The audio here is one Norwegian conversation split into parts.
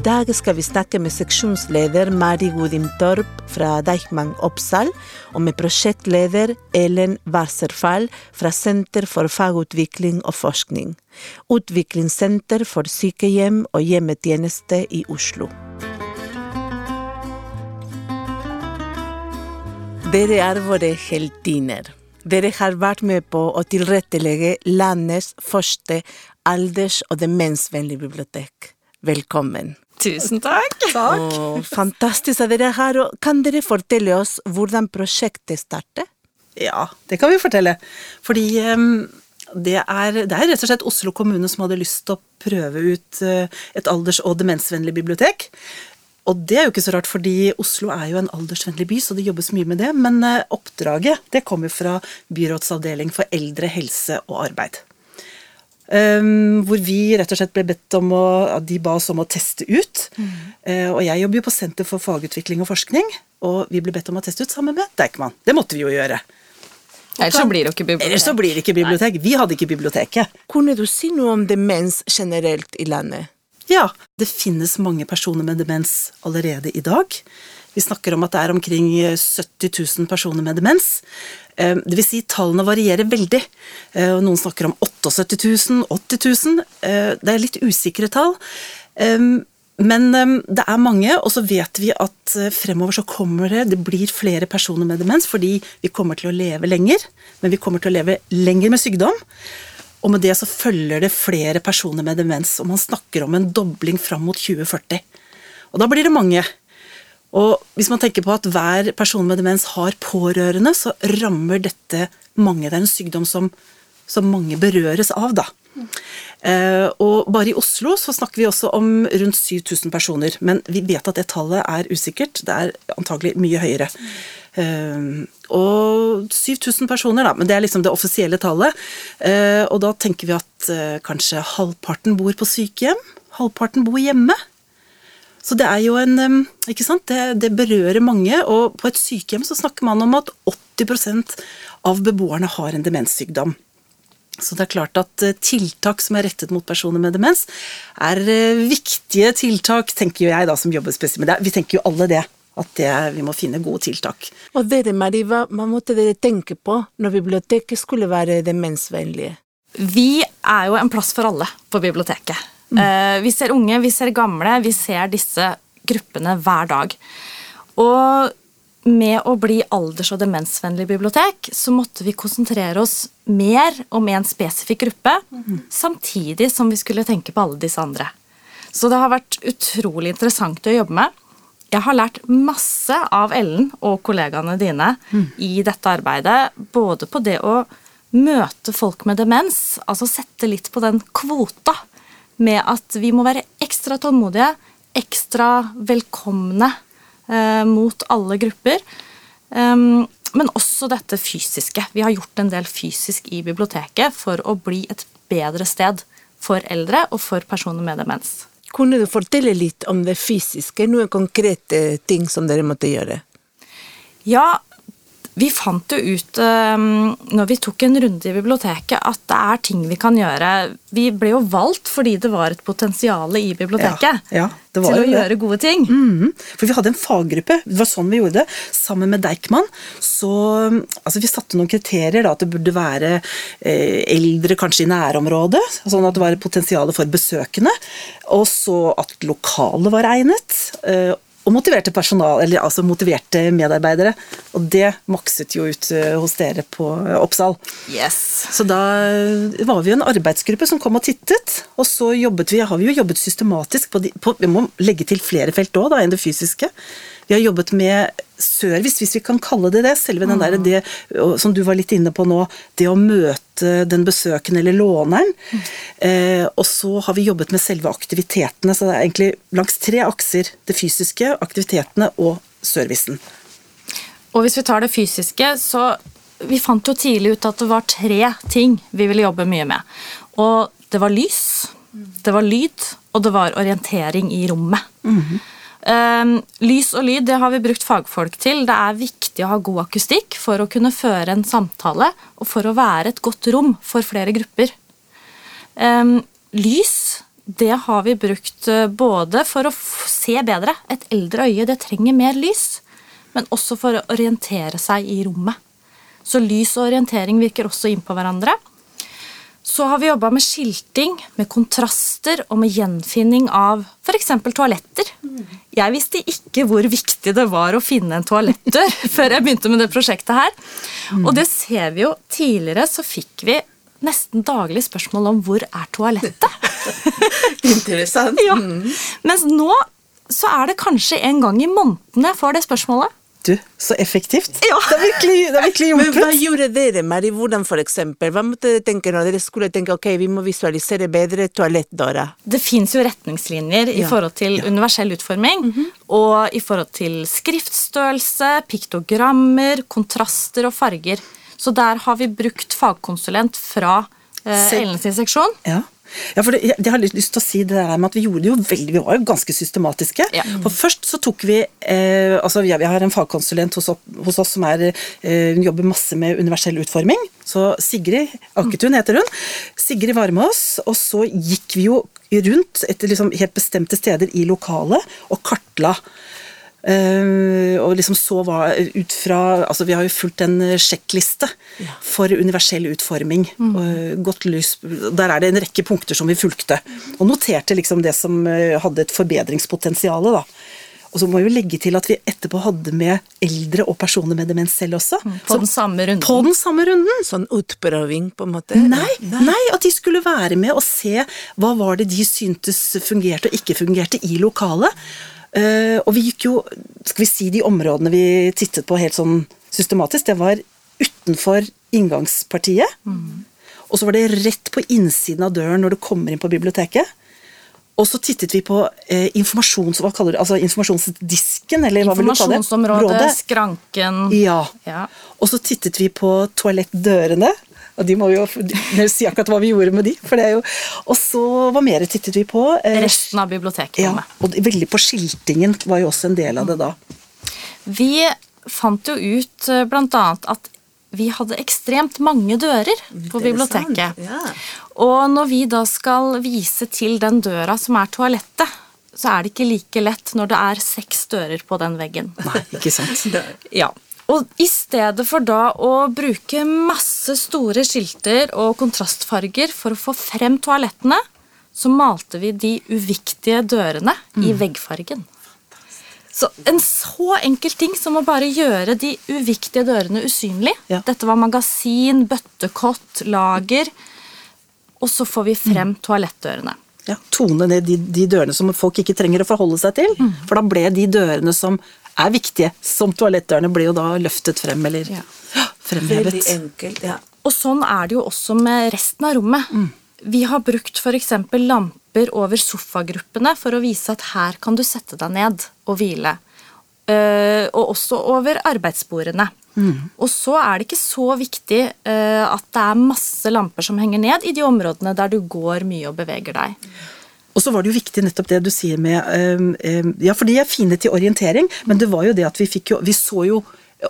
dag skal vi snakke med seksjonsleder Mari Gudim Torp fra Deichman Oppsal, og med prosjektleder Ellen Wasserfall fra Senter for fagutvikling og forskning. Utviklingssenter for sykehjem og hjemmetjeneste i Oslo. Dere er våre heltiner. Dere har vært med på å tilrettelegge landets første alders- og demensvennlige bibliotek. Velkommen. Tusen takk. Og fantastisk at dere er her. og Kan dere fortelle oss hvordan prosjektet startet? Ja, det kan vi fortelle. Fordi um, det, er, det, er, rett og slett Oslo kommune som hadde lyst til å prøve ut uh, et alders- og demensvennlig bibliotek. Og det er jo ikke så rart, fordi Oslo er jo en aldersvennlig by, så det jobbes mye med det. Men uh, oppdraget det kommer fra byrådsavdeling for eldre, helse og arbeid. Um, hvor vi rett og slett ble bedt om å De ba oss om å teste ut. Mm. Uh, og jeg jobber jo på Senter for fagutvikling og forskning, og vi ble bedt om å teste ut sammen med Deichman. Det måtte vi jo gjøre. Ellers så blir det ikke bibliotek. Ellers så blir det ikke bibliotek. Vi hadde ikke biblioteket. Kunne du si noe om demens generelt i landet? Ja, det finnes mange personer med demens allerede i dag. Vi snakker om at det er omkring 70 000 personer med demens. Eh, det vil si, tallene varierer veldig. Eh, noen snakker om 78 000, 80 000. Det er litt usikre tall. Eh, men det er mange, og så vet vi at fremover så kommer det Det blir flere personer med demens fordi vi kommer til å leve lenger, men vi kommer til å leve lenger med sykdom. Og med det så følger det flere personer med demens, og man snakker om en dobling fram mot 2040. Og da blir det mange. Og hvis man tenker på at hver person med demens har pårørende, så rammer dette mange. Det er en sykdom som, som mange berøres av, da. Eh, og bare i Oslo så snakker vi også om rundt 7000 personer. Men vi vet at det tallet er usikkert. Det er antagelig mye høyere. Eh, og 7000 personer, da, men det er liksom det offisielle tallet. Eh, og da tenker vi at eh, kanskje halvparten bor på sykehjem. Halvparten bor hjemme. Så det er jo en Ikke sant? Det, det, berører mange, og på et sykehjem så snakker man om at 80% av beboerne har en demenssykdom. Så det er klart at eh, tiltak som er rettet mot personer med demens, er eh, viktige tiltak, tenker jo jeg da, som jobber spesielt med det. Vi tenker jo alle det. At det, vi må finne gode tiltak. Og dere, Mariva, hva måtte dere tenke på når biblioteket skulle være demensvennlige? Vi er jo en plass for alle på biblioteket. Mm. Vi ser unge, vi ser gamle, vi ser disse gruppene hver dag. Og med å bli alders- og demensvennlig bibliotek, så måtte vi konsentrere oss mer om en spesifikk gruppe, mm. samtidig som vi skulle tenke på alle disse andre. Så det har vært utrolig interessant å jobbe med. Jeg har lært masse av Ellen og kollegaene dine mm. i dette arbeidet. Både på det å møte folk med demens, altså sette litt på den kvota med at vi må være ekstra tålmodige, ekstra velkomne eh, mot alle grupper. Um, men også dette fysiske. Vi har gjort en del fysisk i biblioteket for å bli et bedre sted for eldre og for personer med demens. Kunne du fortelle litt om det fysiske, noen konkrete ting som dere måtte gjøre? Ja, vi fant jo ut um, når vi tok en runde i biblioteket, at det er ting vi kan gjøre. Vi ble jo valgt fordi det var et potensial i biblioteket ja, ja, til å det. gjøre gode ting. Mm, for vi hadde en faggruppe. Det var sånn vi gjorde det. Sammen med Deichman. Så altså, vi satte noen kriterier. da, At det burde være eh, eldre kanskje i nærområdet. Sånn at det var et potensial for besøkende. Og så at lokalet var egnet. Eh, og motiverte personal, eller altså motiverte medarbeidere. Og det makset jo ut eh, hos dere på Oppsal. Yes. Så da var vi jo en arbeidsgruppe som kom og tittet, og så jobbet vi, har vi jo jobbet systematisk på, de, på Vi må legge til flere felt òg enn det fysiske. Vi har jobbet med service, hvis vi kan kalle det det. Selve den der, det som du var litt inne på nå, det å møte den besøkende eller låneren. Mm. Eh, og så har vi jobbet med selve aktivitetene. Så det er egentlig langs tre akser. Det fysiske, aktivitetene og servicen. Og hvis vi tar det fysiske, så Vi fant jo tidlig ut at det var tre ting vi ville jobbe mye med. Og det var lys, det var lyd, og det var orientering i rommet. Mm -hmm. Um, lys og lyd det har vi brukt fagfolk til. Det er viktig å ha god akustikk for å kunne føre en samtale og for å være et godt rom for flere grupper. Um, lys det har vi brukt eh, både for å se bedre. Et eldre øye det trenger mer lys. Men også for å orientere seg i rommet. Så lys og orientering virker også inn på hverandre. Så har vi jobba med skilting, med kontraster og med gjenfinning av f.eks. toaletter. Jeg visste ikke hvor viktig det var å finne en toalettdør før jeg begynte med det prosjektet her. Og det ser vi jo. Tidligere så fikk vi nesten daglig spørsmål om hvor er toalettet? Interessant. Ja. Mens nå så er det kanskje en gang i måneden jeg får det spørsmålet. Du, så effektivt. Ja. Det er virkelig, det er virkelig Men hva gjorde dere, Mari? Hvordan for eksempel? Hva måtte dere tenke når dere skulle tenke ok, vi må visualisere bedre toalettdøra? Det fins jo retningslinjer i Ja, forhold til universell utforming. Og i forhold til skriftstørrelse, piktogrammer, kontraster og farger. Så der har vi brukt fagkonsulent fra eh, Ellens seksjon. Ja. Ja, for det, jeg, har lyst til å si det der med at vi gjorde det jo veldig, vi var jo ganske systematiske. Ja. For først så tok vi eh, altså vi, vi har en fagkonsulent hos, hos oss som er, eh, hun jobber masse med universell utforming. Så Sigrid Aketun heter hun. Sigrid var med oss, og så gikk vi jo rundt etter liksom helt bestemte steder i lokalet og kartla. Eh, og liksom så hva ut fra Altså, vi har jo fulgt en sjekkliste for universell utforming. og godt lys Der er det en rekke punkter som vi fulgte. Og noterte liksom det som eh, hadde et forbedringspotensial. da. Og så må vi jo legge til at vi etterpå hadde med eldre og personer med demens selv også. På den samme runden. På den samme runden! Sånn utprøving, på en måte? Nei, nei, at de skulle være med og se hva var det de syntes fungerte og ikke fungerte i lokalet. Eh, og vi gikk jo, skal vi si de områdene vi tittet på helt sånn systematisk, det var utenfor inngangspartiet. Og så var det rett på innsiden av døren når du kommer inn på biblioteket. Og så tittet vi på eh, informasjons, hva kaller du, altså informasjonsdisken, eller hva vil du kalle det? Informasjonsområdet, skranken Ja. Ja. Og så tittet vi på toalettdørene. Og de må vi jo si akkurat hva vi gjorde med de. For det er jo, og så hva mer tittet vi på? Eh, Resten av biblioteket. ja, og veldig på skiltingen var jo også en del av det da. Vi fant jo ut bl.a. blant annet at vi hadde ekstremt mange dører på biblioteket. Ja. Og når vi da skal vise til den døra som er toalettet, så er det ikke like lett når det er seks dører på den veggen. Nei, ikke sant? Ja. Og i stedet for da å bruke masse store skilter og kontrastfarger for å få frem toalettene, så malte vi de uviktige dørene i veggfargen. Så en så enkel ting som å bare gjøre de uviktige dørene usynlige. Ja. Dette var magasin, bøttekott, lager. Og så får vi frem toalettdørene. Ja, tone ned de, de dørene som folk ikke trenger å forholde seg til. For da ble de dørene som er viktige, som toalettdørene, blir jo da løftet frem, eller Ja. fremhevet. Veldig enkelt. Ja. Og sånn er det jo også med resten av rommet. Vi har brukt f.eks. lamper over sofagruppene for å vise at her kan du sette deg ned og hvile. Uh, og også over arbeidsbordene. Og så er det ikke så viktig uh, at det er masse lamper som henger ned i de områdene der du går mye og beveger deg. Og så var det jo viktig nettopp det du sier med øhm, øhm, Ja, for de er fine til orientering, men det var jo det at vi fikk jo Vi så jo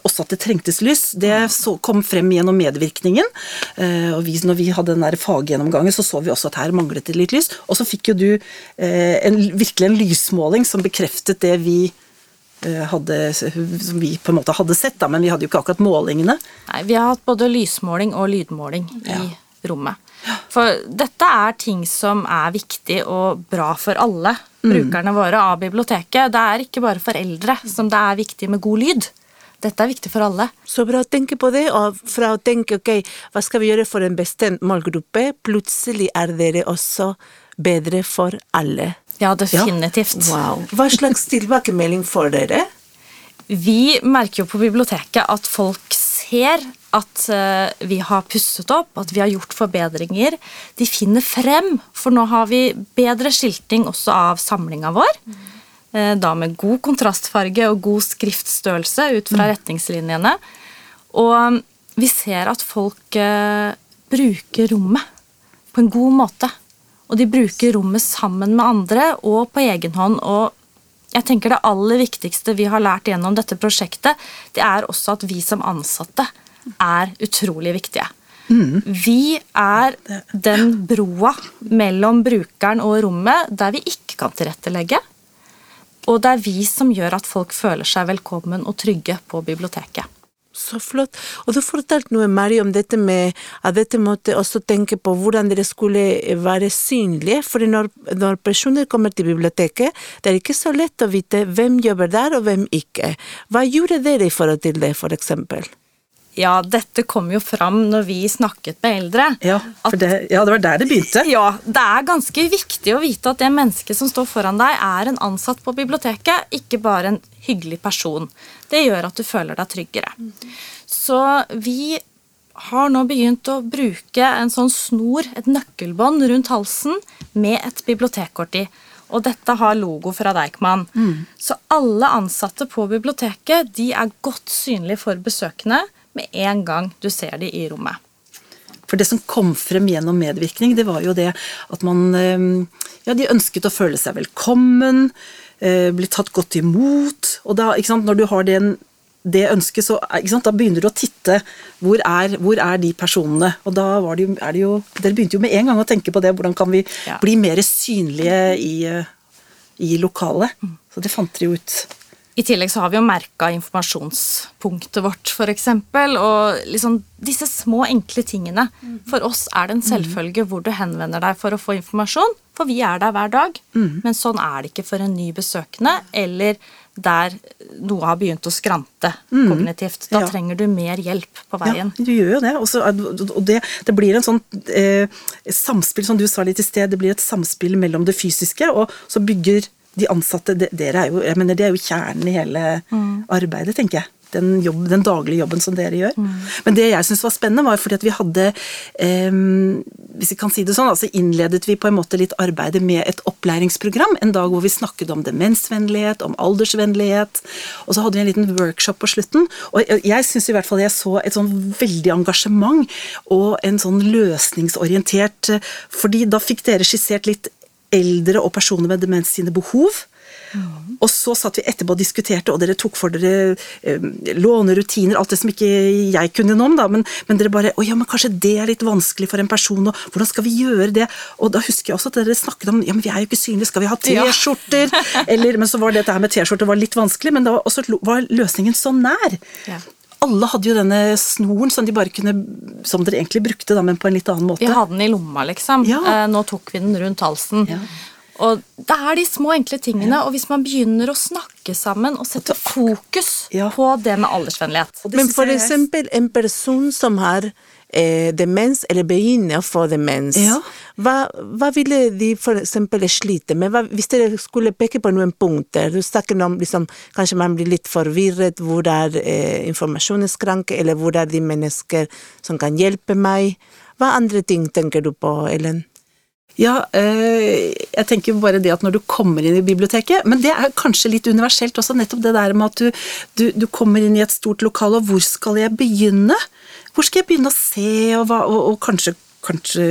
også at det trengtes lys. Det så, kom frem gjennom medvirkningen. Eh, og vi, når vi hadde den der faggjennomgangen, så så vi også at her manglet det litt lys. Og så fikk jo du eh, en, virkelig en lysmåling som bekreftet det vi eh, hadde, som vi på en måte hadde sett, da, men vi hadde jo ikke akkurat målingene. Nei, Vi har hatt både lysmåling og lydmåling i rommet. For dette er ting som er viktig og bra for alle brukerne våre av biblioteket. Det er ikke bare for eldre som det er viktig med god lyd. Dette er viktig for alle. Så bra å tenke på det, og fra å tenke ok, hva skal vi gjøre for en bestemt målgruppe, plutselig er dere også bedre for alle. Ja, definitivt. Wow. Hva slags tilbakemelding får dere? Vi merker jo på biblioteket at folk ser at eh, vi har pusset opp, at vi har gjort forbedringer. De finner frem, for nå har vi bedre skilting også av samlinga vår. Eh, Da med god kontrastfarge og god skriftstørrelse ut fra retningslinjene. Og mm, vi ser at folk eh, bruker rommet på en god måte. Og de bruker rommet sammen med andre og på egen hånd. og jeg tenker Det aller viktigste vi har lært gjennom dette prosjektet, det er også at vi som ansatte er utrolig viktige. Vi er den broa mellom brukeren og rommet der vi ikke kan tilrettelegge. Og det er vi som gjør at folk føler seg velkommen og trygge på biblioteket. Så flott. Og du fortalte noe, Mari, om dette med at dette måtte også tenke på hvordan dere skulle være synlige. For når, når personer kommer til biblioteket, det er ikke så lett å vite hvem jobber der og hvem ikke. Hva gjorde dere i forhold til det, for eksempel? Ja, dette kom jo fram når vi snakket med eldre. Ja, for det, ja, det var der det begynte. Ja, Det er ganske viktig å vite at det mennesket som står foran deg, er en ansatt på biblioteket, ikke bare en hyggelig person. Det gjør at du føler deg tryggere. Så vi har nå begynt å bruke en sånn snor, et nøkkelbånd rundt halsen, med et bibliotekkort i. Og dette har logo fra Deichman. Mm. Så alle ansatte på biblioteket de er godt synlige for besøkende med en gang du ser de i rommet. For det som kom frem gjennom medvirkning, det var jo det at man ehm, Ja, de ønsket å føle seg velkommen, eh, bli tatt godt imot. Og da, ikke sant, når du har den, det ønsket, så sant, da begynner du å titte. Hvor er, hvor er de personene? Og da det jo, er det jo Dere begynte jo med en gang å tenke på det. Hvordan kan vi ja. bli mer synlige i, eh, i lokalet? Mm. Så det fant dere jo ut. I tillegg så har vi jo merka informasjonspunktet vårt, f.eks. Og liksom disse små, enkle tingene. For oss er det en selvfølge hvor du henvender deg for å få informasjon, for vi er der hver dag. Men sånn er det ikke for en ny besøkende, eller der noe har begynt å skrante kognitivt. Da ja. trenger du mer hjelp på veien. Ja, du gjør jo det. Også, og det, det, blir en sånn eh, samspill, som du sa litt i sted, det blir et samspill mellom det fysiske, og så bygger de ansatte, dere er jo, jeg mener, det er jo kjernen i hele mm. arbeidet, tenker jeg. Den, jobb, den, daglige jobben som dere gjør. Mm. Men det jeg syntes var spennende, var fordi at vi hadde eh, Hvis vi kan si det sånn, altså innledet vi på en måte litt arbeidet med et opplæringsprogram. En dag hvor vi snakket om demensvennlighet, om aldersvennlighet. Og så hadde vi en liten workshop på slutten. Og jeg, jeg syns i hvert fall jeg så et sånn veldig engasjement og en sånn løsningsorientert fordi da fikk dere skissert litt eldre og personer med demens sine behov. Mm. Og så satt vi etterpå og diskuterte, og dere tok for dere eh, lånerutiner, alt det som ikke jeg kunne noe om, da, men, men, dere bare Å ja, men kanskje det er litt vanskelig for en person, og hvordan skal vi gjøre det? Og da husker jeg også at dere snakket om ja, men vi er jo ikke synlige, skal vi ha T-skjorter? Ja. Eller Men så var dette her med T-skjorter litt vanskelig, men da var, også, var løsningen så nær. Ja alle hadde jo denne snoren som de bare kunne Som dere egentlig brukte, da, men på en litt annen måte. Vi hadde den i lomma, liksom. Ja. Eh, nå tok vi den rundt halsen. Ja. Og det er de små, enkle tingene. Ja. Og hvis man begynner å snakke sammen og sette fokus på det med aldersvennlighet Men for eksempel en person som har eh, demens, eller begynner å få demens, ja. hva, hva, ville de f.eks. slite med? Hva, hvis dere skulle peke på noen punkter, du snakker om liksom, kanskje man blir litt forvirret, hvor er eh, informasjonsskranke, eller hvor er de mennesker som kan hjelpe meg? Hva andre ting tenker du på, Ellen? Ja, øh, jeg tenker bare det at når du kommer inn i biblioteket Men det er kanskje litt universelt også, nettopp det der med at du, du, du kommer inn i et stort lokale, og hvor skal jeg begynne? Hvor skal jeg begynne å se, og, hva, og, og kanskje, kanskje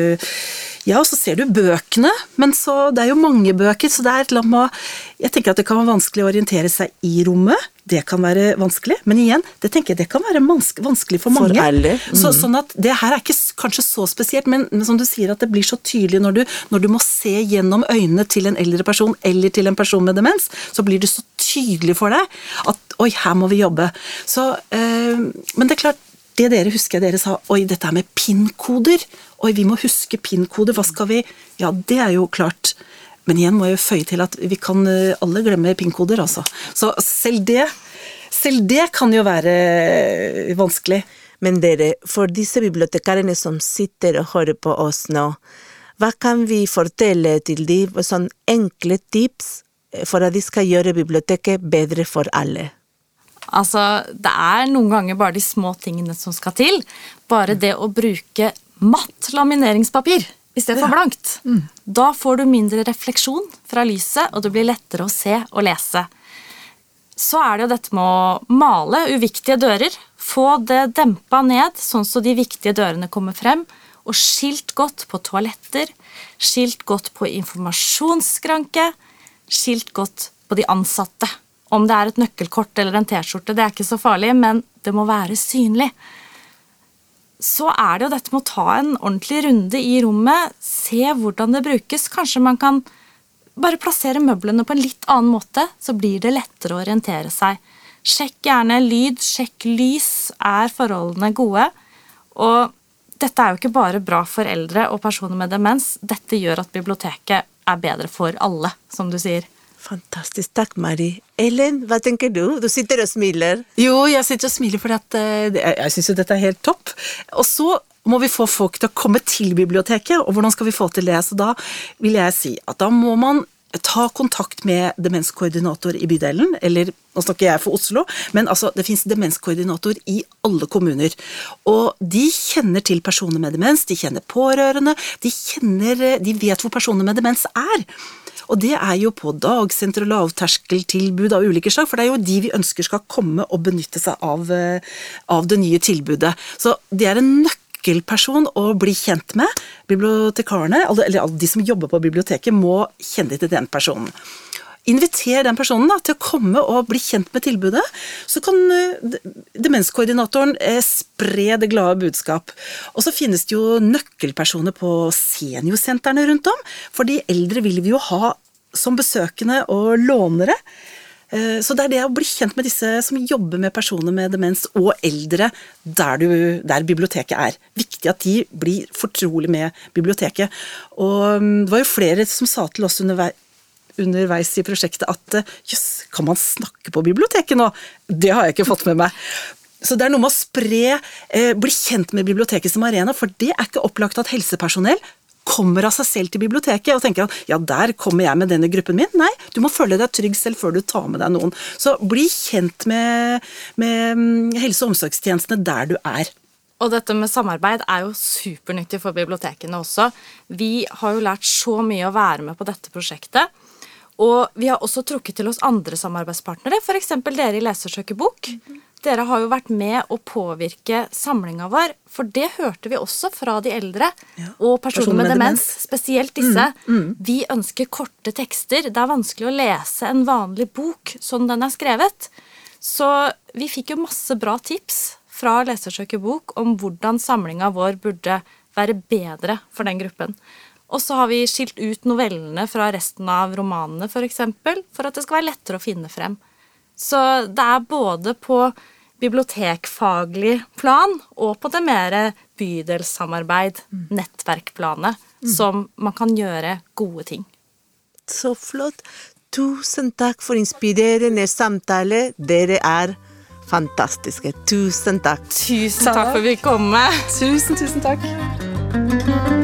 ja, og så ser du bøkene, men så Det er jo mange bøker, så det er et eller annet Jeg tenker at det kan være vanskelig å orientere seg i rommet. Det kan være vanskelig, men igjen, det tenker jeg det kan være vanskelig for mange. For. Mm. Så, sånn at det her er ikke kanskje så spesielt, men, men, som du sier, at det blir så tydelig når du, når du må se gjennom øynene til en eldre person eller til en person med demens, så blir det så tydelig for deg at oi, her må vi jobbe. Så, øh, men det er klart, det dere husker dere sa oi, dette er med PIN-koder. Oi, vi må huske pin-kode, hva skal vi Ja, det er jo klart. Men igjen må jeg jo føye til at vi kan eh, alle glemme PIN-koder, altså. Så selv det, selv det kan jo være eh, vanskelig. Men dere, for disse bibliotekarene som sitter og hører på oss nå, hva kan vi fortelle til dem, sånn enkle tips for at de skal gjøre biblioteket bedre for alle? Altså, det er noen ganger bare de små tingene som skal til. Bare det å bruke matt lamineringspapir istedenfor ja. blankt. Mm. Da får du mindre refleksjon fra lyset, og det blir lettere å se og lese. Så er det jo dette med å male uviktige dører. Få det dempa ned, sånn så de viktige dørene kommer frem. Og skilt godt på toaletter. Skilt godt på informasjonsskranke. Skilt godt på de ansatte. Om det er et nøkkelkort eller en T-skjorte, det er ikke så farlig, men det må være synlig. Så er det jo dette med å ta en ordentlig runde i rommet, se hvordan det brukes. Kanskje man kan bare plassere møblene på en litt annen måte, så blir det lettere å orientere seg. Sjekk gjerne lyd, sjekk lys. Er forholdene gode? Og dette er jo ikke bare bra for eldre og personer med demens. Dette gjør at biblioteket er bedre for alle, som du sier. Fantastisk. Takk, Mari. Ellen, hva tenker du? Du sitter og smiler. Jo, jeg sitter og smiler fordi at eh, jeg syns jo dette er helt topp. Og så må vi få folk til å komme til biblioteket, og hvordan skal vi få til det? Så da vil jeg si at da må man ta kontakt med demenskoordinator i bydelen, eller nå snakker jeg for Oslo, men altså det fins demenskoordinator i alle kommuner. Og de kjenner til personer med demens, de kjenner pårørende, de, kjenner, de vet hvor personer med demens er. Og det er jo på dagsenter og lavterskeltilbud av ulike slag, for det er jo de vi ønsker skal komme og benytte seg av, eh, av det nye tilbudet. Så det er en nøkkelperson å bli kjent med. Bibliotekarene, eller alle de som jobber på biblioteket, må kjenne til den personen. Inviter den personen da, til å komme og bli kjent med tilbudet. Så kan eh, demenskoordinatoren eh, spre det glade budskap. Og så finnes det jo nøkkelpersoner på seniorsentrene rundt om. For de eldre vil vi jo ha som besøkende og lånere. Eh, Så det er det å bli kjent med disse som jobber med personer med demens og eldre der, du, der biblioteket er. Viktig at de blir fortrolig med biblioteket. Og mm, det var jo flere som sa til oss underveis underveis i prosjektet at eh, jøss, kan man snakke på biblioteket nå? Det har jeg ikke fått med meg. Så det er noe med å spre, eh, bli kjent med biblioteket som arena, for det er ikke opplagt at helsepersonell kommer av seg selv til biblioteket og tenker at ja, der kommer jeg med denne gruppen min. Nei, du må føle deg trygg selv før du tar med deg noen. Så bli kjent med, med mm, helse- og omsorgstjenestene der du er. Og dette med samarbeid er jo supernyttig for bibliotekene også. Vi har jo lært så mye å være med på dette prosjektet. Og vi har også trukket til oss andre samarbeidspartnere, f.eks. dere i Lesersøkebok. Dere har jo vært med å påvirke samlinga vår, for det hørte vi også fra de eldre Ja, og personer med demens, spesielt disse. Vi ønsker korte tekster. Det er vanskelig å lese en vanlig bok som den er skrevet. Så vi fikk jo masse bra tips fra Lesersøkebok om hvordan samlinga vår burde være bedre for den gruppen. Og så har vi skilt ut novellene fra resten av romanene, f.eks., for, eksempel, for at det skal være lettere å finne frem. Så det er både på bibliotekfaglig plan og på det mer bydelssamarbeid, nettverkplanet, som man kan gjøre gode ting. Så flott. Tusen takk for inspirerende samtale. Dere er fantastiske. Tusen takk. Tusen takk for at vi kom. Tusen, tusen takk.